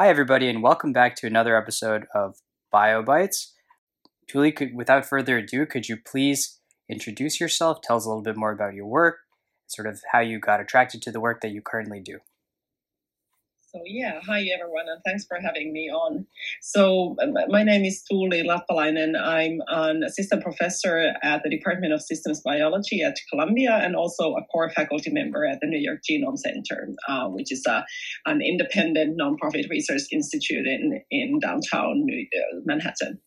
Hi, everybody, and welcome back to another episode of BioBytes. Tuuli, could, without further ado, could you please introduce yourself, tell us a little bit more about your work, sort of how you got attracted to the work that you currently do? So yeah, hi everyone, and thanks for having me on. So my name is Tuuli Lappalainen. And I'm an assistant professor at the Department of Systems Biology at Columbia, and also a core faculty member at the New York Genome Center, uh, which is a, an independent nonprofit research institute in in downtown uh, Manhattan.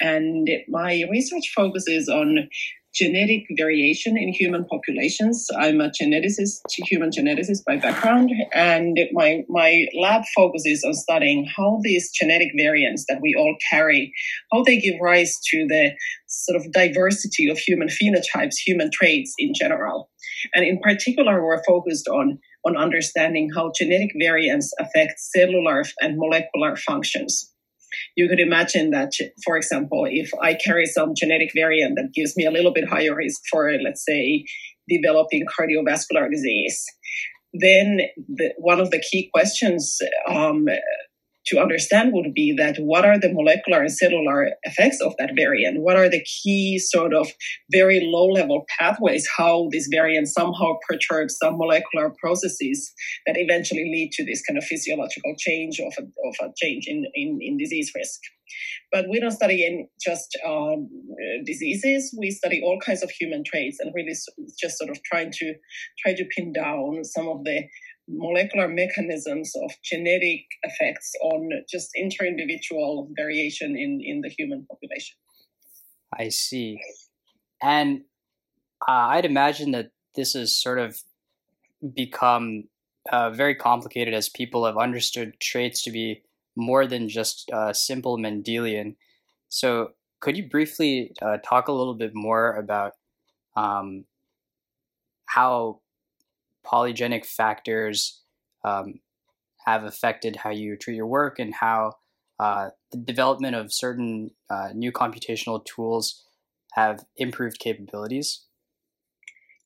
And my research focuses on genetic variation in human populations. I'm a geneticist, human geneticist by background, and my, my lab focuses on studying how these genetic variants that we all carry, how they give rise to the sort of diversity of human phenotypes, human traits in general. And in particular, we're focused on, on understanding how genetic variants affect cellular and molecular functions you could imagine that, for example, if I carry some genetic variant that gives me a little bit higher risk for, let's say, developing cardiovascular disease, then the, one of the key questions um, to understand would be that what are the molecular and cellular effects of that variant? What are the key sort of very low level pathways, how this variant somehow perturbs some molecular processes that eventually lead to this kind of physiological change of a, of a change in, in, in disease risk. But we don't study in just um, diseases. We study all kinds of human traits and really just sort of trying to try to pin down some of the molecular mechanisms of genetic effects on just inter-individual variation in, in the human population. I see. And uh, I'd imagine that this has sort of become uh, very complicated as people have understood traits to be more than just uh, simple Mendelian. So, could you briefly uh, talk a little bit more about um, how polygenic factors um, have affected how you treat your work and how uh, the development of certain uh, new computational tools have improved capabilities?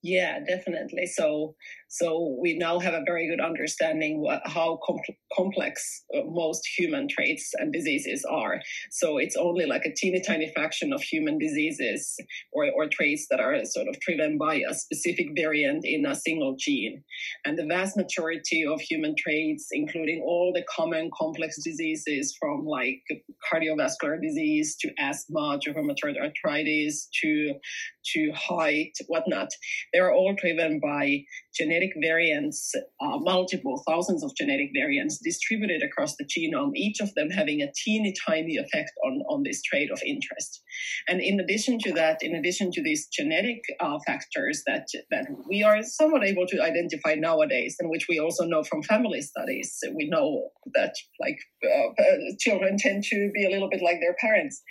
Yeah, definitely. So, so we now have a very good understanding how com- complex uh, most human traits and diseases are. So it's only like a teeny tiny fraction of human diseases or, or traits that are sort of driven by a specific variant in a single gene. And the vast majority of human traits, including all the common complex diseases from like cardiovascular disease to asthma to rheumatoid arthritis to to height, whatnot, they're all driven by genetic variants, uh, multiple thousands of genetic variants distributed across the genome, each of them having a teeny tiny effect on, on this trait of interest. And in addition to that, in addition to these genetic uh, factors that, that we are somewhat able to identify nowadays, and which we also know from family studies, we know that like uh, children tend to be a little bit like their parents.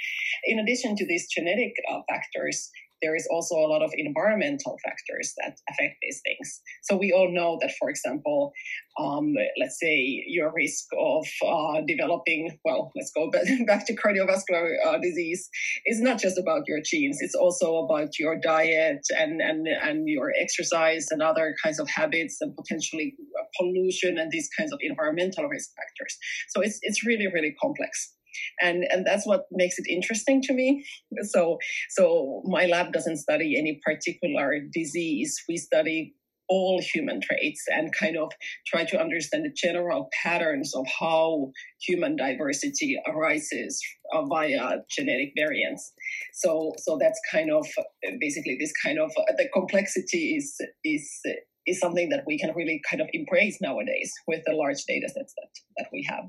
In addition to these genetic uh, factors, there is also a lot of environmental factors that affect these things. So we all know that, for example, um, let's say your risk of uh, developing, well, let's go back to cardiovascular uh, disease, is not just about your genes. It's also about your diet and, and, and your exercise and other kinds of habits and potentially pollution and these kinds of environmental risk factors. So it's, it's really, really complex and and that's what makes it interesting to me. So so my lab doesn't study any particular disease. We study all human traits and kind of try to understand the general patterns of how human diversity arises uh, via genetic variants. So so that's kind of basically this kind of uh, the complexity is is is something that we can really kind of embrace nowadays with the large data sets that, that we have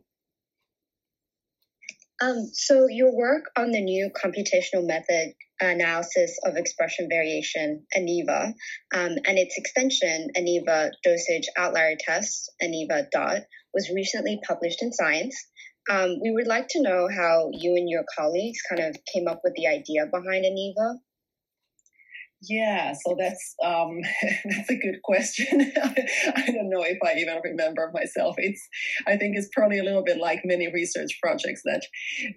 um, so your work on the new computational method analysis of expression variation, ANEVA, um, and its extension, ANEVA dosage outlier test, ANEVA dot, was recently published in Science. Um, we would like to know how you and your colleagues kind of came up with the idea behind ANEVA. Yeah, so that's um, that's a good question. I don't know if I even remember myself. It's I think it's probably a little bit like many research projects that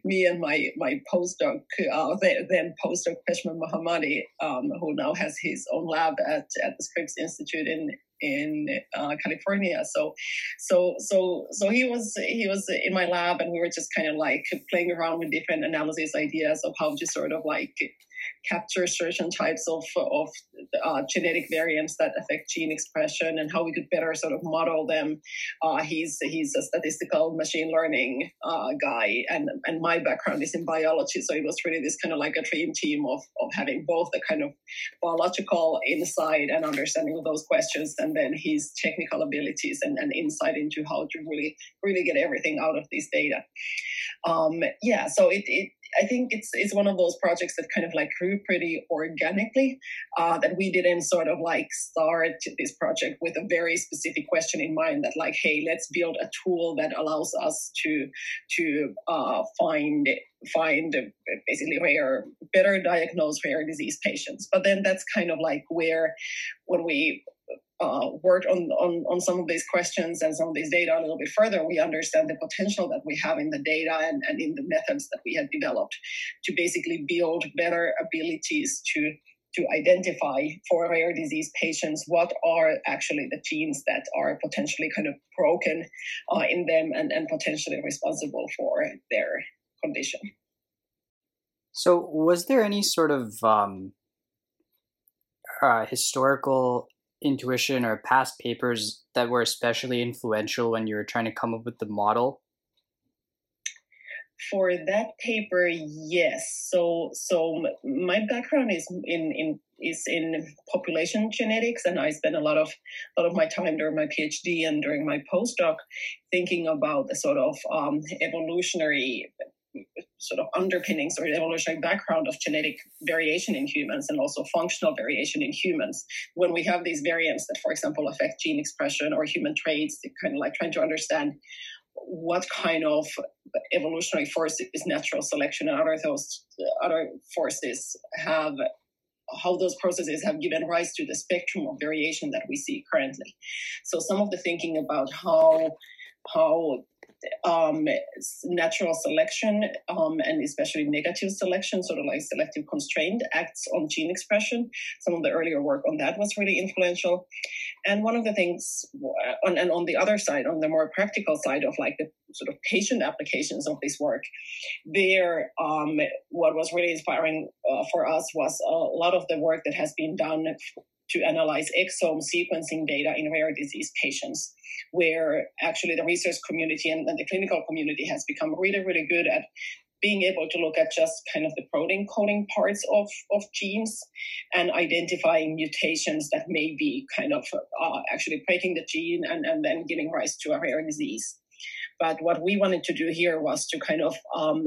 me and my my postdoc, uh, then postdoc Pejman Mohammadi, um, who now has his own lab at at the Scripps Institute in in uh, California. So, so, so, so he was he was in my lab, and we were just kind of like playing around with different analysis ideas of how to sort of like capture certain types of, of uh, genetic variants that affect gene expression and how we could better sort of model them. Uh, he's he's a statistical machine learning uh, guy, and and my background is in biology, so it was really this kind of like a dream team of of having both the kind of biological insight and understanding of those questions, and then his technical abilities and, and insight into how to really really get everything out of these data. Um, yeah, so it, it I think it's it's one of those projects that kind of like grew pretty organically. Uh, that we didn't sort of like start this project with a very specific question in mind. That like, hey, let's build a tool that allows us to to uh, find find basically rare, better diagnose rare disease patients. But then that's kind of like where when we uh, work on, on, on some of these questions and some of these data a little bit further, we understand the potential that we have in the data and, and in the methods that we have developed to basically build better abilities to to identify for rare disease patients what are actually the genes that are potentially kind of broken uh, in them and, and potentially responsible for their condition. So, was there any sort of um, uh, historical intuition or past papers that were especially influential when you were trying to come up with the model? For that paper, yes. So, so my background is in in is in population genetics, and I spent a lot of a lot of my time during my PhD and during my postdoc thinking about the sort of um, evolutionary sort of underpinnings or evolutionary background of genetic variation in humans and also functional variation in humans. When we have these variants that, for example, affect gene expression or human traits, kind of like trying to understand what kind of evolutionary forces natural selection and other those other forces have how those processes have given rise to the spectrum of variation that we see currently so some of the thinking about how how um, natural selection um, and especially negative selection, sort of like selective constraint, acts on gene expression. Some of the earlier work on that was really influential. And one of the things, on, and on the other side, on the more practical side of like the sort of patient applications of this work, there, um, what was really inspiring uh, for us was a lot of the work that has been done to analyze exome sequencing data in rare disease patients, where actually the research community and, and the clinical community has become really, really good at being able to look at just kind of the protein coding parts of, of genes and identifying mutations that may be kind of uh, actually breaking the gene and, and then giving rise to a rare disease. But what we wanted to do here was to kind of um,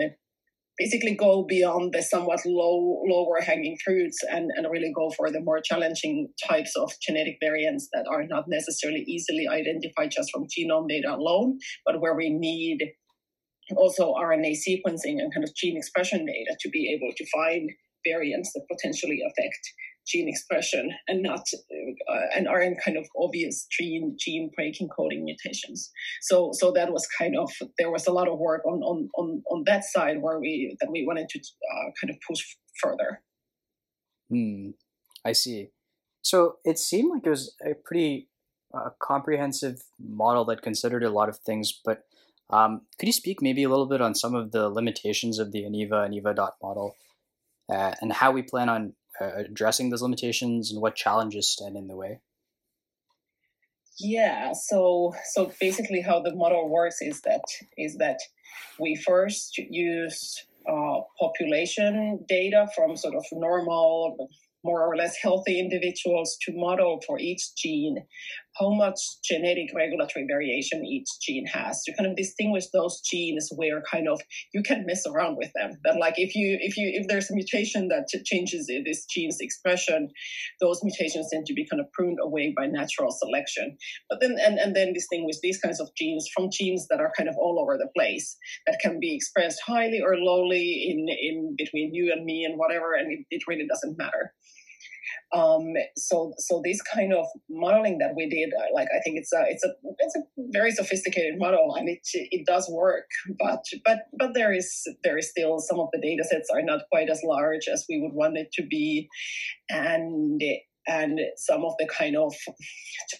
basically go beyond the somewhat low lower hanging fruits and, and really go for the more challenging types of genetic variants that are not necessarily easily identified just from genome data alone, but where we need also RNA sequencing and kind of gene expression data to be able to find variants that potentially affect gene expression and not uh, and aren't kind of obvious gene gene breaking coding mutations. So so that was kind of there was a lot of work on on on, on that side where we that we wanted to uh, kind of push further. Hmm, I see. So it seemed like it was a pretty uh, comprehensive model that considered a lot of things, but um, could you speak maybe a little bit on some of the limitations of the ANEVA ANEVA dot model uh, and how we plan on uh, addressing those limitations and what challenges stand in the way? Yeah, so so basically, how the model works is that is that we first use uh, population data from sort of normal more or less healthy individuals to model for each gene how much genetic regulatory variation each gene has to kind of distinguish those genes where kind of you can mess around with them. That like if you if you if there's a mutation that changes this gene's expression those mutations tend to be kind of pruned away by natural selection. But then and, and then distinguish these kinds of genes from genes that are kind of all over the place that can be expressed highly or lowly in in between you and me and whatever and it, it really doesn't matter Um, so so this kind of modeling that we did, uh, like I think it's a it's a it's a very sophisticated model and it it does work, but but but there is there is still some of the data sets are not quite as large as we would want it to be, and and some of the kind of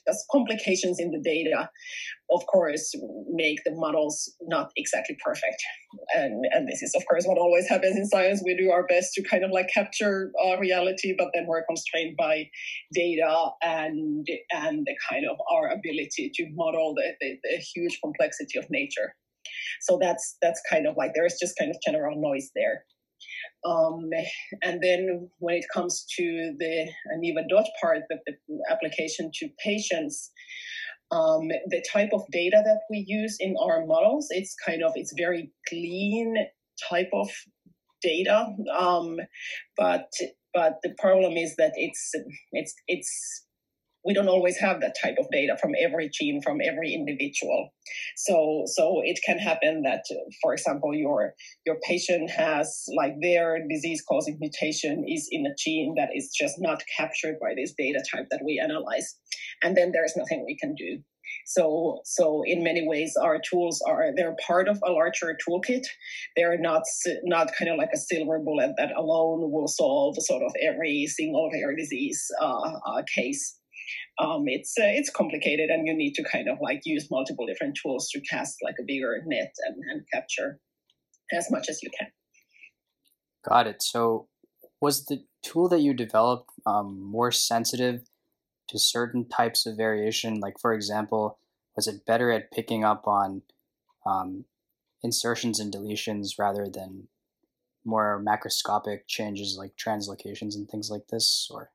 just complications in the data, of course, make the models not exactly perfect. And, and this is, of course, what always happens in science. We do our best to kind of like capture uh, reality, but then we're constrained by data and and the kind of our ability to model the, the, the huge complexity of nature. So that's that's kind of like there's just kind of general noise there. Um, and then when it comes to the ANEVA dot part, the, the application to patients, um, the type of data that we use in our models, it's kind of it's very clean type of data. Um, but but the problem is that it's it's it's we don't always have that type of data from every gene from every individual. So so it can happen that for example your your patient has like their disease causing mutation is in a gene that is just not captured by this data type that we analyze and then there's nothing we can do. So so in many ways our tools are they're part of a larger toolkit. They're not not kind of like a silver bullet that alone will solve sort of every single rare disease uh, uh, case um, it's uh, it's complicated and you need to kind of like use multiple different tools to cast like a bigger net and, and capture as much as you can. Got it. So was the tool that you developed um, more sensitive to certain types of variation? Like for example was it better at picking up on um, insertions and deletions rather than more macroscopic changes like translocations and things like this or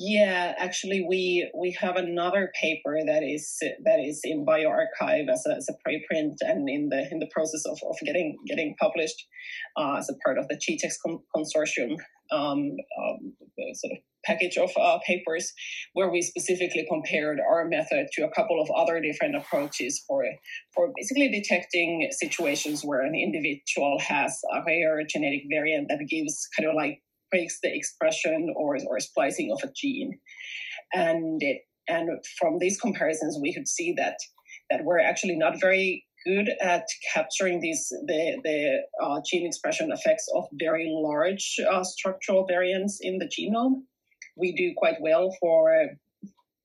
yeah, actually, we we have another paper that is that is in bioRxiv as a, as a preprint and in the in the process of, of getting getting published uh, as a part of the GTEx consortium um, um, sort of package of uh, papers, where we specifically compared our method to a couple of other different approaches for for basically detecting situations where an individual has a rare genetic variant that gives kind of like breaks the expression or, or splicing of a gene. And it, and from these comparisons, we could see that that we're actually not very good at capturing these the the uh, gene expression effects of very large uh, structural variants in the genome. We do quite well for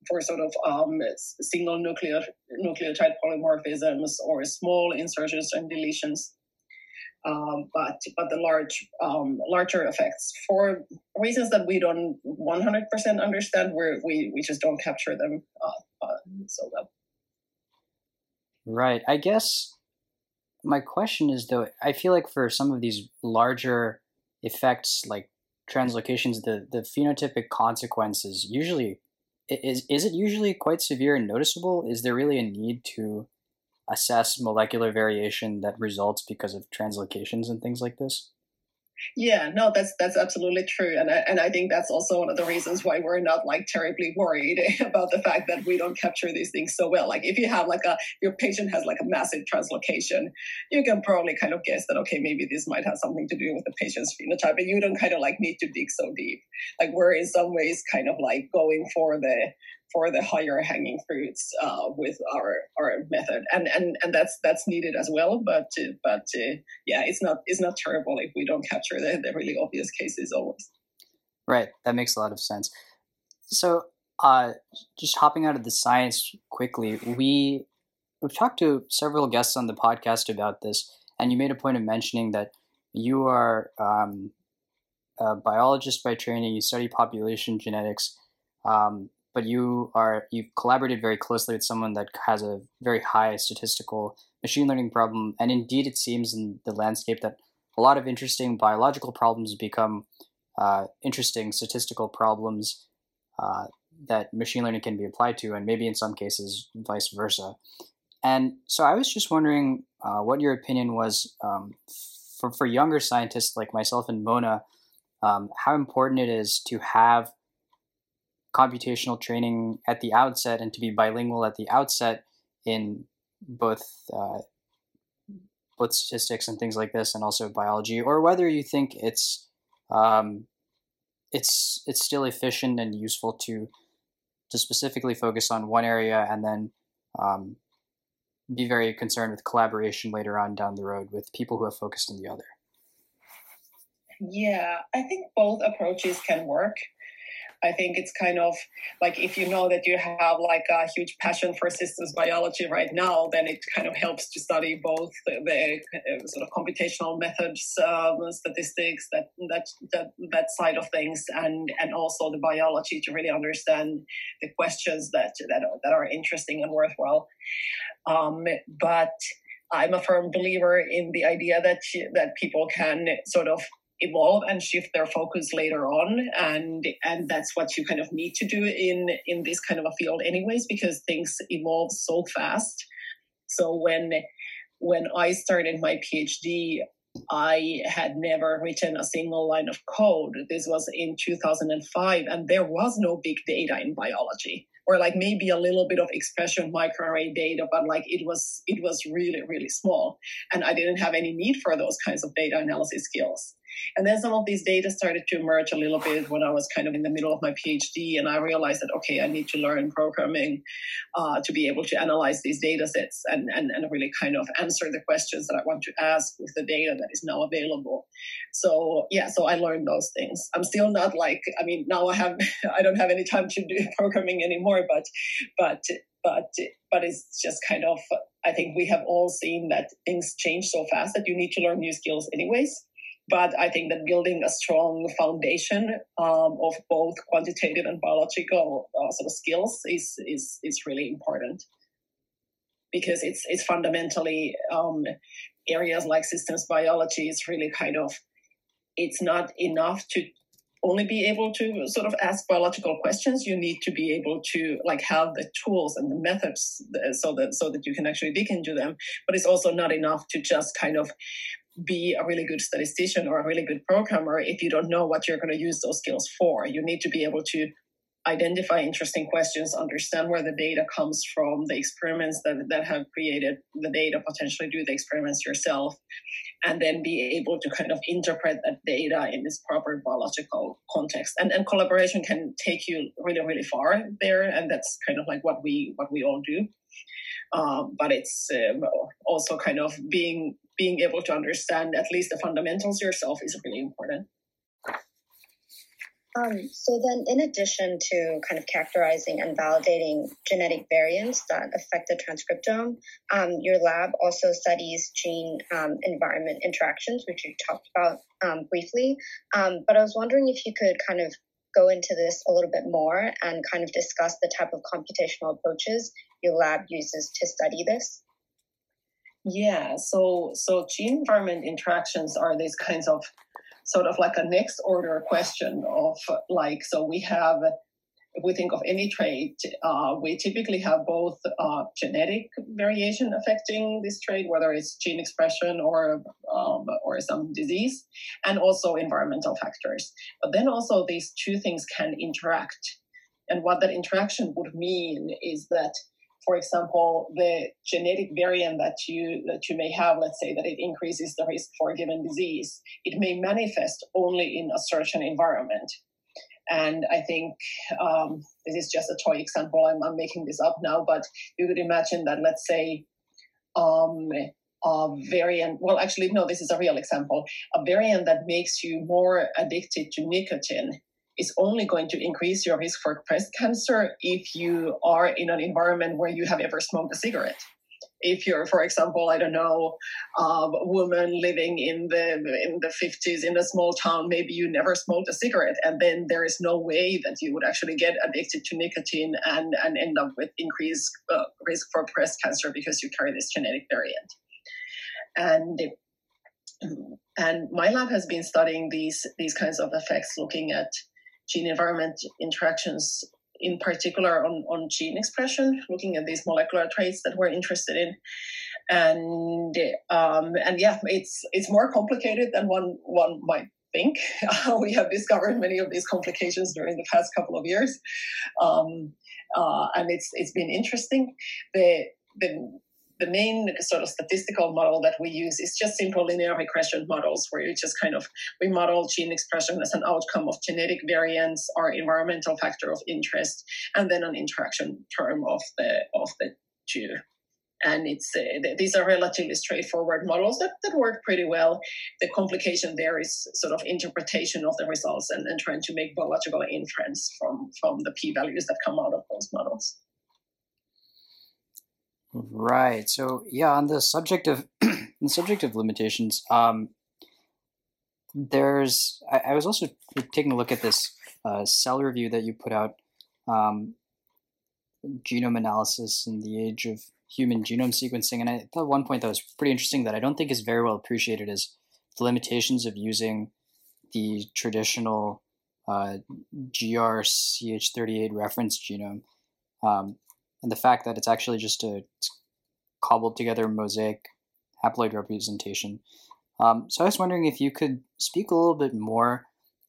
for sort of um, single nuclear, nucleotide polymorphisms or small insertions and deletions um, but but the large um, larger effects. For reasons that we don't 100% understand we we just don't capture them uh, uh, so well. Right. I guess my question is though i feel like for some of these larger effects like translocations the the phenotypic consequences usually is is it usually quite severe and noticeable? Is there really a need to assess molecular variation that results because of translocations and things like this? Yeah, no, that's that's absolutely true, and I, and I think that's also one of the reasons why we're not like terribly worried about the fact that we don't capture these things so well. Like if you have like a your patient has like a massive translocation, you can probably kind of guess that okay, maybe this might have something to do with the patient's phenotype, but you don't kind of like need to dig so deep. Like we're in some ways kind of like going for the for the higher hanging fruits uh, with our our method, and and and that's that's needed as well. But uh, but uh, yeah, it's not it's not terrible if we don't capture the, the really obvious cases always. Right, that makes a lot of sense. So, uh, just hopping out of the science quickly, we we've talked to several guests on the podcast about this, and you made a point of mentioning that you are um, a biologist by training. You study population genetics. Um, but you are you've collaborated very closely with someone that has a very high statistical machine learning problem and indeed it seems in the landscape that a lot of interesting biological problems become uh, interesting statistical problems uh, that machine learning can be applied to and maybe in some cases vice versa. And so i was just wondering uh, what your opinion was um, for, for younger scientists like myself and mona um, how important it is to have computational training at the outset and to be bilingual at the outset in both uh, both statistics and things like this, and also biology, or whether you think it's um, it's it's still efficient and useful to to specifically focus on one area and then um, be very concerned with collaboration later on down the road with people who have focused on the other. Yeah, I think both approaches can work. I think it's kind of like if you know that you have like a huge passion for systems biology right now, then it kind of helps to study both the, the uh, sort of computational methods, um, statistics, that that that that side of things, and and also the biology to really understand the questions that that are, that are interesting and worthwhile. Um, but I'm a firm believer in the idea that that people can sort of evolve and shift their focus later on. And and that's what you kind of need to do in in this kind of a field anyways because things evolve so fast. So when when i started my phd i had never written a single line of code. This was in 2005 and there was no big data in biology or like maybe a little bit of expression microarray data but like it was it was really really small. And i didn't have any need for those kinds of data analysis skills and then some of these data started to emerge a little bit when I was kind of in the middle of my PhD, and I realized that okay, I need to learn programming uh, to be able to analyze these data sets and, and and really kind of answer the questions that I want to ask with the data that is now available. So yeah, so I learned those things. I'm still not like I mean now I have I don't have any time to do programming anymore, but but but but it's just kind of I think we have all seen that things change so fast that you need to learn new skills anyways. But I think that building a strong foundation um, of both quantitative and biological uh, sort of skills is, is, is really important. Because it's, it's fundamentally um, areas like systems biology is really kind of, it's not enough to only be able to sort of ask biological questions. You need to be able to like have the tools and the methods so that so that you can actually dig into them. But it's also not enough to just kind of be a really good statistician or a really good programmer if you don't know what you're going to use those skills for. You need to be able to identify interesting questions, understand where the data comes from, the experiments that, that have created the data, potentially do the experiments yourself, and then be able to kind of interpret that data in its proper biological context. And, and collaboration can take you really, really far there, and that's kind of like what we what we all do. Um, but it's um, also kind of being being able to understand at least the fundamentals yourself is really important. Um, so then, in addition to kind of characterizing and validating genetic variants that affect the transcriptome, um, your lab also studies gene um, environment interactions, which you talked about um, briefly. Um, but I was wondering if you could kind of go into this a little bit more and kind of discuss the type of computational approaches your lab uses to study this. Yeah, so so gene environment interactions are these kinds of sort of like a next order question of like so we have if we think of any trait, uh, we typically have both uh, genetic variation affecting this trait, whether it's gene expression or um, or some disease, and also environmental factors. But then also these two things can interact, and what that interaction would mean is that for example, the genetic variant that you that you may have, let's say that it increases the risk for a given disease, it may manifest only in a certain environment. And I think um, this is just a toy example. I'm, I'm, making this up now, but you could imagine that, let's say, um, a variant, well, actually, no, this is a real example, a variant that makes you more addicted to nicotine is only going to increase your risk for breast cancer if you are in an environment where you have ever smoked a cigarette. If you're, for example, I don't know, a woman living in the in the 50s in a small town, maybe you never smoked a cigarette, and then there is no way that you would actually get addicted to nicotine and and end up with increased uh, risk for breast cancer because you carry this genetic variant. And and my lab has been studying these these kinds of effects, looking at gene environment interactions in particular on, on gene expression, looking at these molecular traits that we're interested in. And um, and yeah, it's it's more complicated than one one might think. We have discovered many of these complications during the past couple of years, um, uh, and it's it's been interesting. The the the main sort of statistical model that we use is just simple linear regression models where you just kind of we model gene expression as an outcome of genetic variants or environmental factor of interest and then an interaction term of the of the two and it's uh, these are relatively straightforward models that, that work pretty well. The complication there is sort of interpretation of the results and, and trying to make biological inference from from the p-values that come out of those models right so yeah on the subject of the subject of limitations um there's I, I, was also taking a look at this uh, cell review that you put out um, genome analysis in the age of human genome sequencing. And I thought one point that was pretty interesting that I don't think is very well appreciated is the limitations of using the traditional uh, GRCH38 reference genome. Um, and the fact that it's actually just a cobbled together mosaic haploid representation. Um, so I was wondering if you could speak a little bit more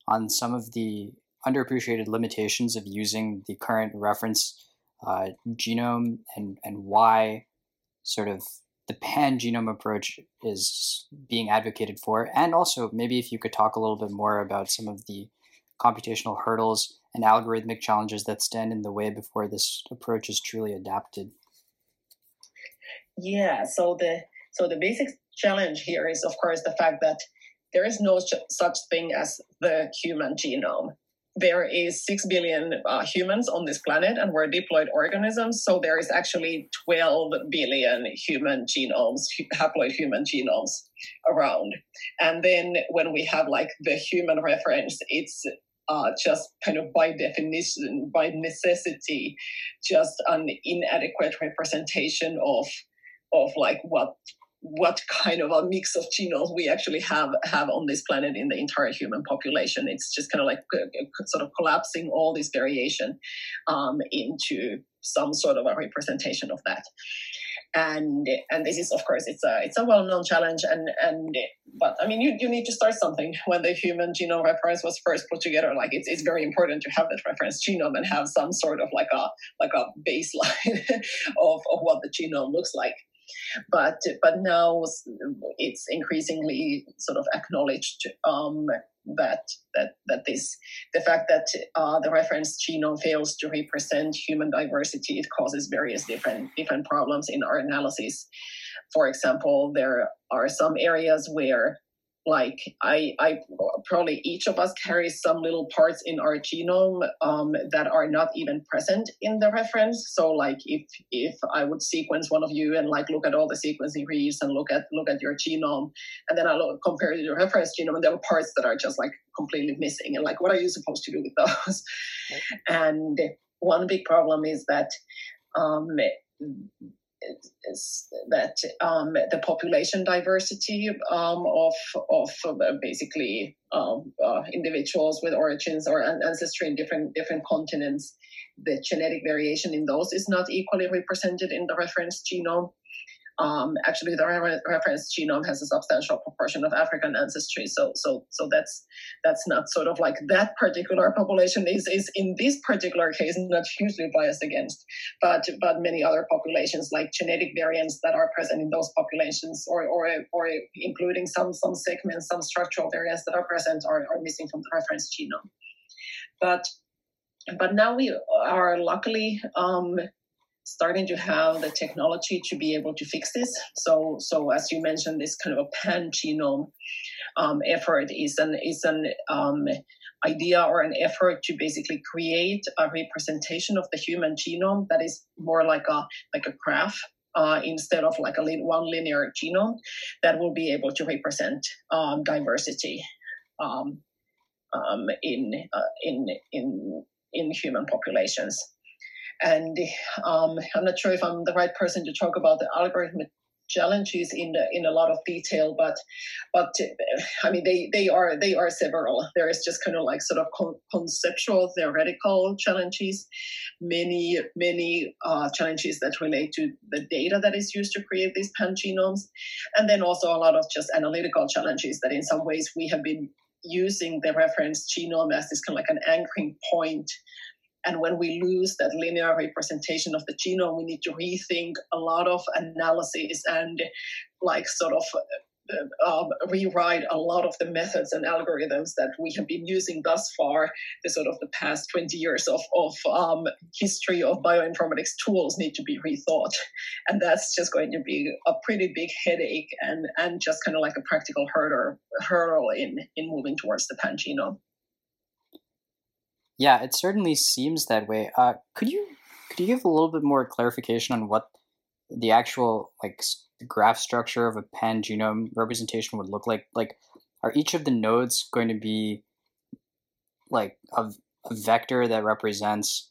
on some of the underappreciated limitations of using the current reference uh, genome and and why sort of the pan genome approach is being advocated for, and also maybe if you could talk a little bit more about some of the computational hurdles and algorithmic challenges that stand in the way before this approach is truly adapted. Yeah, so the so the basic challenge here is of course the fact that there is no such thing as the human genome there is 6 billion uh, humans on this planet and we're diploid organisms so there is actually 12 billion human genomes haploid human genomes around and then when we have like the human reference it's uh, just kind of by definition by necessity just an inadequate representation of of like what what kind of a mix of genomes we actually have have on this planet in the entire human population. It's just kind of like uh, uh, sort of collapsing all this variation um, into some sort of a representation of that. And and this is of course it's a it's a well known challenge and and but I mean you, you need to start something. When the human genome reference was first put together like it's it's very important to have that reference genome and have some sort of like a like a baseline of, of what the genome looks like. But but now it's increasingly sort of acknowledged um, that that that this the fact that uh, the reference genome fails to represent human diversity it causes various different different problems in our analysis. For example, there are some areas where like I, I probably each of us carries some little parts in our genome um, that are not even present in the reference. So like if if I would sequence one of you and like look at all the sequencing reads and look at look at your genome, and then I look, compare it to your reference genome, and there are parts that are just like completely missing, and like what are you supposed to do with those? and one big problem is that um, is that um, the population diversity um, of of uh, basically um, uh, individuals with origins or ancestry in different different continents, the genetic variation in those is not equally represented in the reference genome. Um, actually, the re- reference genome has a substantial proportion of African ancestry, so so so that's that's not sort of like that particular population is is in this particular case not hugely biased against, but but many other populations like genetic variants that are present in those populations, or or or including some some segments, some structural variants that are present are, are missing from the reference genome, but but now we are luckily um, starting to have the technology to be able to fix this. So, so as you mentioned, this kind of a pan genome um, effort is an is an um, idea or an effort to basically create a representation of the human genome that is more like a like a graph uh, instead of like a one linear genome that will be able to represent um, diversity um, um, in uh, in in in human populations. And um, I'm not sure if I'm the right person to talk about the algorithmic challenges in in a lot of detail, but but I mean they they are they are several. There is just kind of like sort of con- conceptual theoretical challenges, many many uh, challenges that relate to the data that is used to create these pan genomes, and then also a lot of just analytical challenges that in some ways we have been using the reference genome as this kind of like an anchoring point and when we lose that linear representation of the genome, we need to rethink a lot of analysis and like sort of um, rewrite a lot of the methods and algorithms that we have been using thus far. The sort of the past 20 years of, of um, history of bioinformatics tools need to be rethought. And that's just going to be a pretty big headache and, and just kind of like a practical hurdle, hurdle in, in moving towards the pangenome. Yeah, it certainly seems that way. Uh, could you could you give a little bit more clarification on what the actual like graph structure of a pan genome representation would look like? Like, are each of the nodes going to be like a, a vector that represents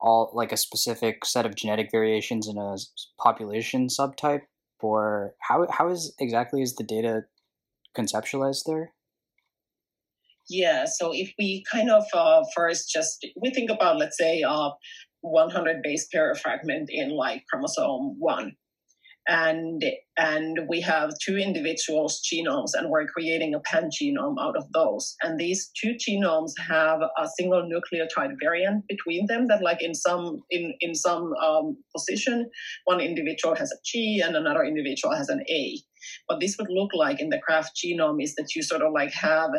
all like a specific set of genetic variations in a population subtype, or how how is exactly is the data conceptualized there? Yeah, so if we kind of uh, first just we think about let's say a uh, 100 base pair fragment in like chromosome one, and and we have two individuals genomes and we're creating a pan genome out of those. And these two genomes have a single nucleotide variant between them that like in some in in some um, position one individual has a g and another individual has an a. What this would look like in the graph genome is that you sort of like have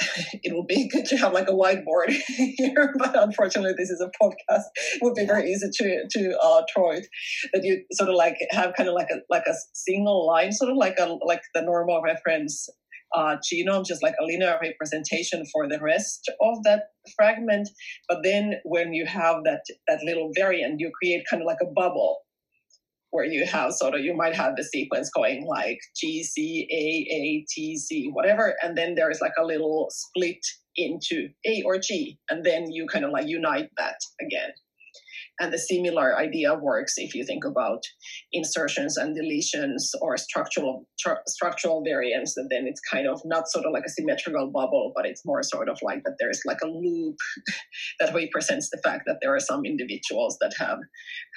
it would be good to have like a whiteboard here, but unfortunately, this is a podcast. It would be very easy to to uh, draw it. That you sort of like have kind of like a like a single line, sort of like a like the normal reference uh, genome, just like a linear representation for the rest of that fragment. But then when you have that that little variant, you create kind of like a bubble where you have sort of you might have the sequence going like G C A A T C whatever, and then there is like a little split into A or G, and then you kind of like unite that again. And the similar idea works if you think about insertions and deletions or structural tr- structural variants. That then it's kind of not sort of like a symmetrical bubble, but it's more sort of like that there's like a loop that represents the fact that there are some individuals that have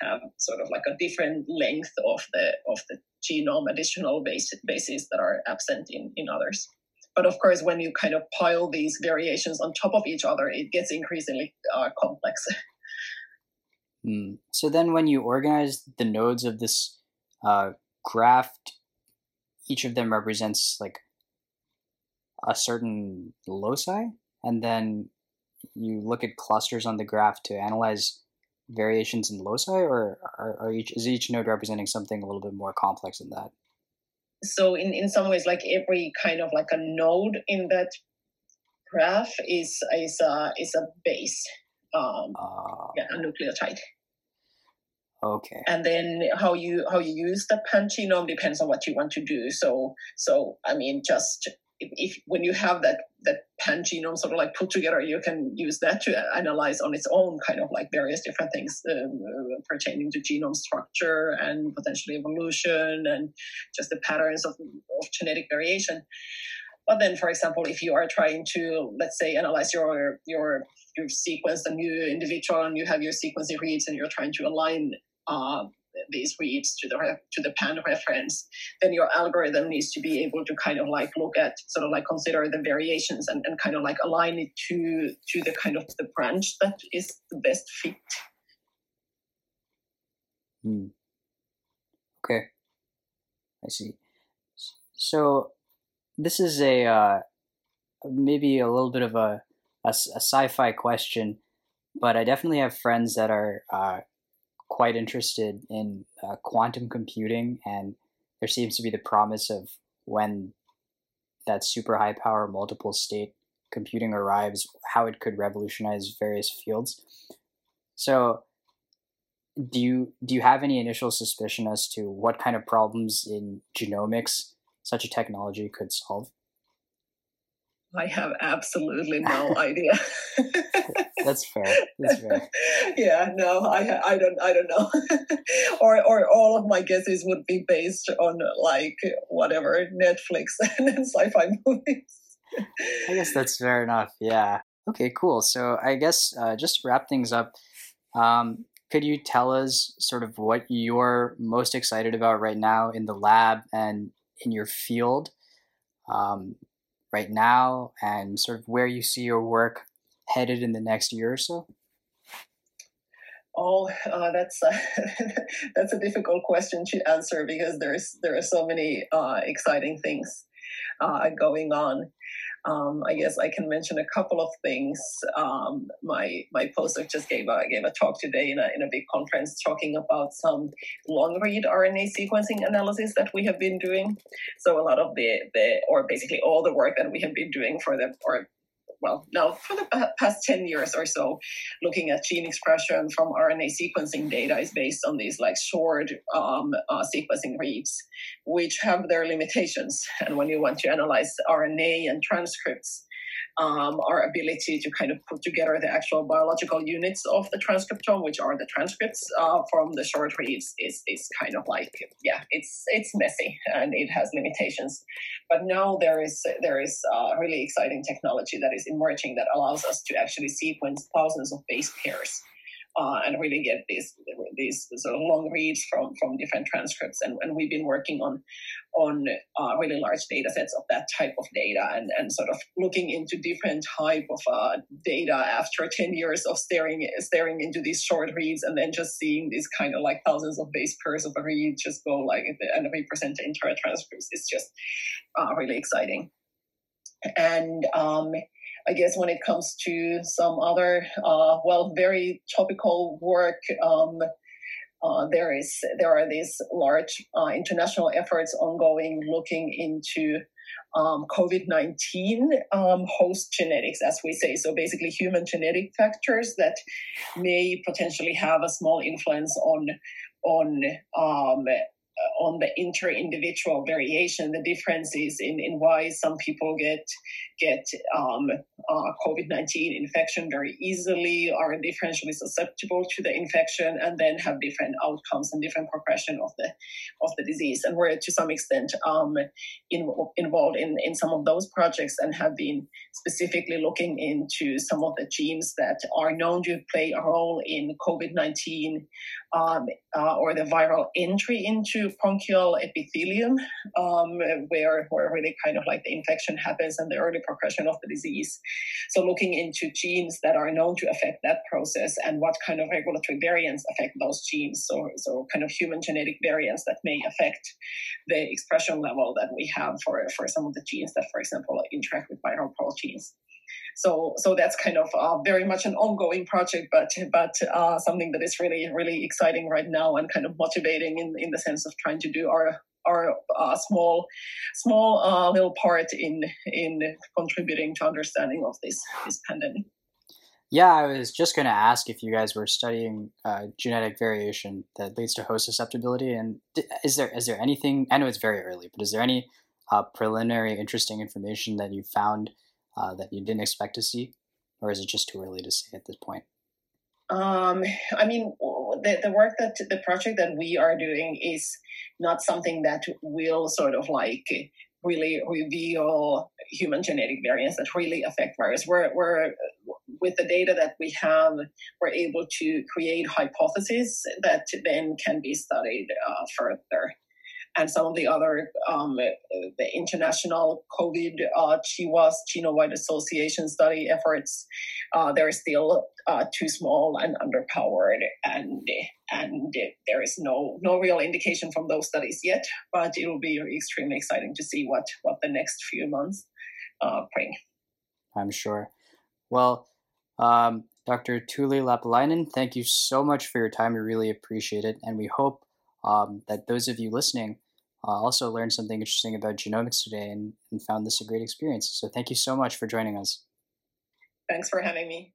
have sort of like a different length of the of the genome additional base, bases that are absent in in others. But of course, when you kind of pile these variations on top of each other, it gets increasingly uh, complex. Mm. So then, when you organize the nodes of this uh, graph, each of them represents like a certain loci, and then you look at clusters on the graph to analyze variations in loci, or are, are each is each node representing something a little bit more complex than that? So, in in some ways, like every kind of like a node in that graph is is a is a base um, uh, yeah, a nucleotide. Okay. And then how you how you use the pangenome depends on what you want to do. So so I mean just if, if when you have that that pangenome sort of like put together, you can use that to analyze on its own kind of like various different things um, pertaining to genome structure and potentially evolution and just the patterns of, of genetic variation. But then, for example, if you are trying to, let's say, analyze your your you've sequenced a new individual and you have your sequencing reads and you're trying to align uh, these reads to the to the pan reference, then your algorithm needs to be able to kind of like look at sort of like consider the variations and, and kind of like align it to to the kind of the branch that is the best fit. Hmm. Okay, I see. So this is a uh, maybe a little bit of a, a, a, sci-fi question, but I definitely have friends that are uh, quite interested in uh, quantum computing, and there seems to be the promise of when that super high power multiple state computing arrives, how it could revolutionize various fields. So, do you do you have any initial suspicion as to what kind of problems in genomics such a technology could solve? I have absolutely no idea. That's fair. That's fair. yeah, no, I I don't I don't know. or or all of my guesses would be based on like whatever Netflix and sci-fi movies. I guess that's fair enough. Yeah. Okay, cool. So I guess uh, just to wrap things up, um, could you tell us sort of what you're most excited about right now in the lab and in your field? Um, right now and sort of where you see your work headed in the next year or so? Oh, uh, that's a, that's a difficult question to answer because there's there are so many uh, exciting things uh, going on. Um, I guess I can mention a couple of things. Um, my my postdoc just gave a gave a talk today in a in a big conference talking about some long read RNA sequencing analysis that we have been doing. So a lot of the the or basically all the work that we have been doing for the or well, now for the past 10 years or so, looking at gene expression from RNA sequencing data is based on these like short um, uh, sequencing reads, which have their limitations. And when you want to analyze RNA and transcripts, um, our ability to kind of put together the actual biological units of the transcriptome, which are the transcripts uh, from the short reads, is is kind of like yeah, it's it's messy and it has limitations. But now there is there is uh, really exciting technology that is emerging that allows us to actually sequence thousands of base pairs uh, and really get these these sort of long reads from from different transcripts. And, and we've been working on on uh, really large data sets of that type of data and, and sort of looking into different type of uh, data after 10 years of staring staring into these short reads and then just seeing these kind of like thousands of base pairs of a read just go like and represent the entire transcripts is just uh, really exciting. And um, I guess when it comes to some other, uh, well, very topical work, um, uh, there is there are these large uh, international efforts ongoing looking into um, COVID nineteen um, host genetics, as we say. So basically, human genetic factors that may potentially have a small influence on on um, on the inter-individual variation, the differences in, in why some people get get um, uh, COVID-19 infection very easily, are differentially susceptible to the infection, and then have different outcomes and different progression of the of the disease. And we're to some extent um, in, involved in, in some of those projects and have been specifically looking into some of the genes that are known to play a role in COVID-19 um, uh, or the viral entry into bronchial epithelium, um, where, where really kind of like the infection happens and the early progression of the disease. So looking into genes that are known to affect that process and what kind of regulatory variants affect those genes. So, so kind of human genetic variants that may affect the expression level that we have for, for some of the genes that, for example, interact with viral proteins. So so that's kind of uh, very much an ongoing project, but but uh, something that is really really exciting right now and kind of motivating in in the sense of trying to do our our uh, small small uh, little part in in contributing to understanding of this this pandemic. Yeah, I was just going to ask if you guys were studying uh, genetic variation that leads to host susceptibility, and is there is there anything? I know it's very early, but is there any uh, preliminary interesting information that you found uh, that you didn't expect to see, or is it just too early to say at this point? Um, I mean, the, the work that the project that we are doing is not something that will sort of like really reveal human genetic variants that really affect virus. We're, we're with the data that we have, we're able to create hypotheses that then can be studied uh, further and some of the other um, the international COVID uh, GWAS Genome-Wide Association study efforts, uh, they're still uh, too small and underpowered, and and there is no no real indication from those studies yet. But it will be extremely exciting to see what what the next few months uh, bring. I'm sure. Well. Um, Dr. Tuuli Lappalainen, thank you so much for your time. We really appreciate it. And we hope um, that those of you listening uh, also learned something interesting about genomics today and, and found this a great experience. So thank you so much for joining us. Thanks for having me.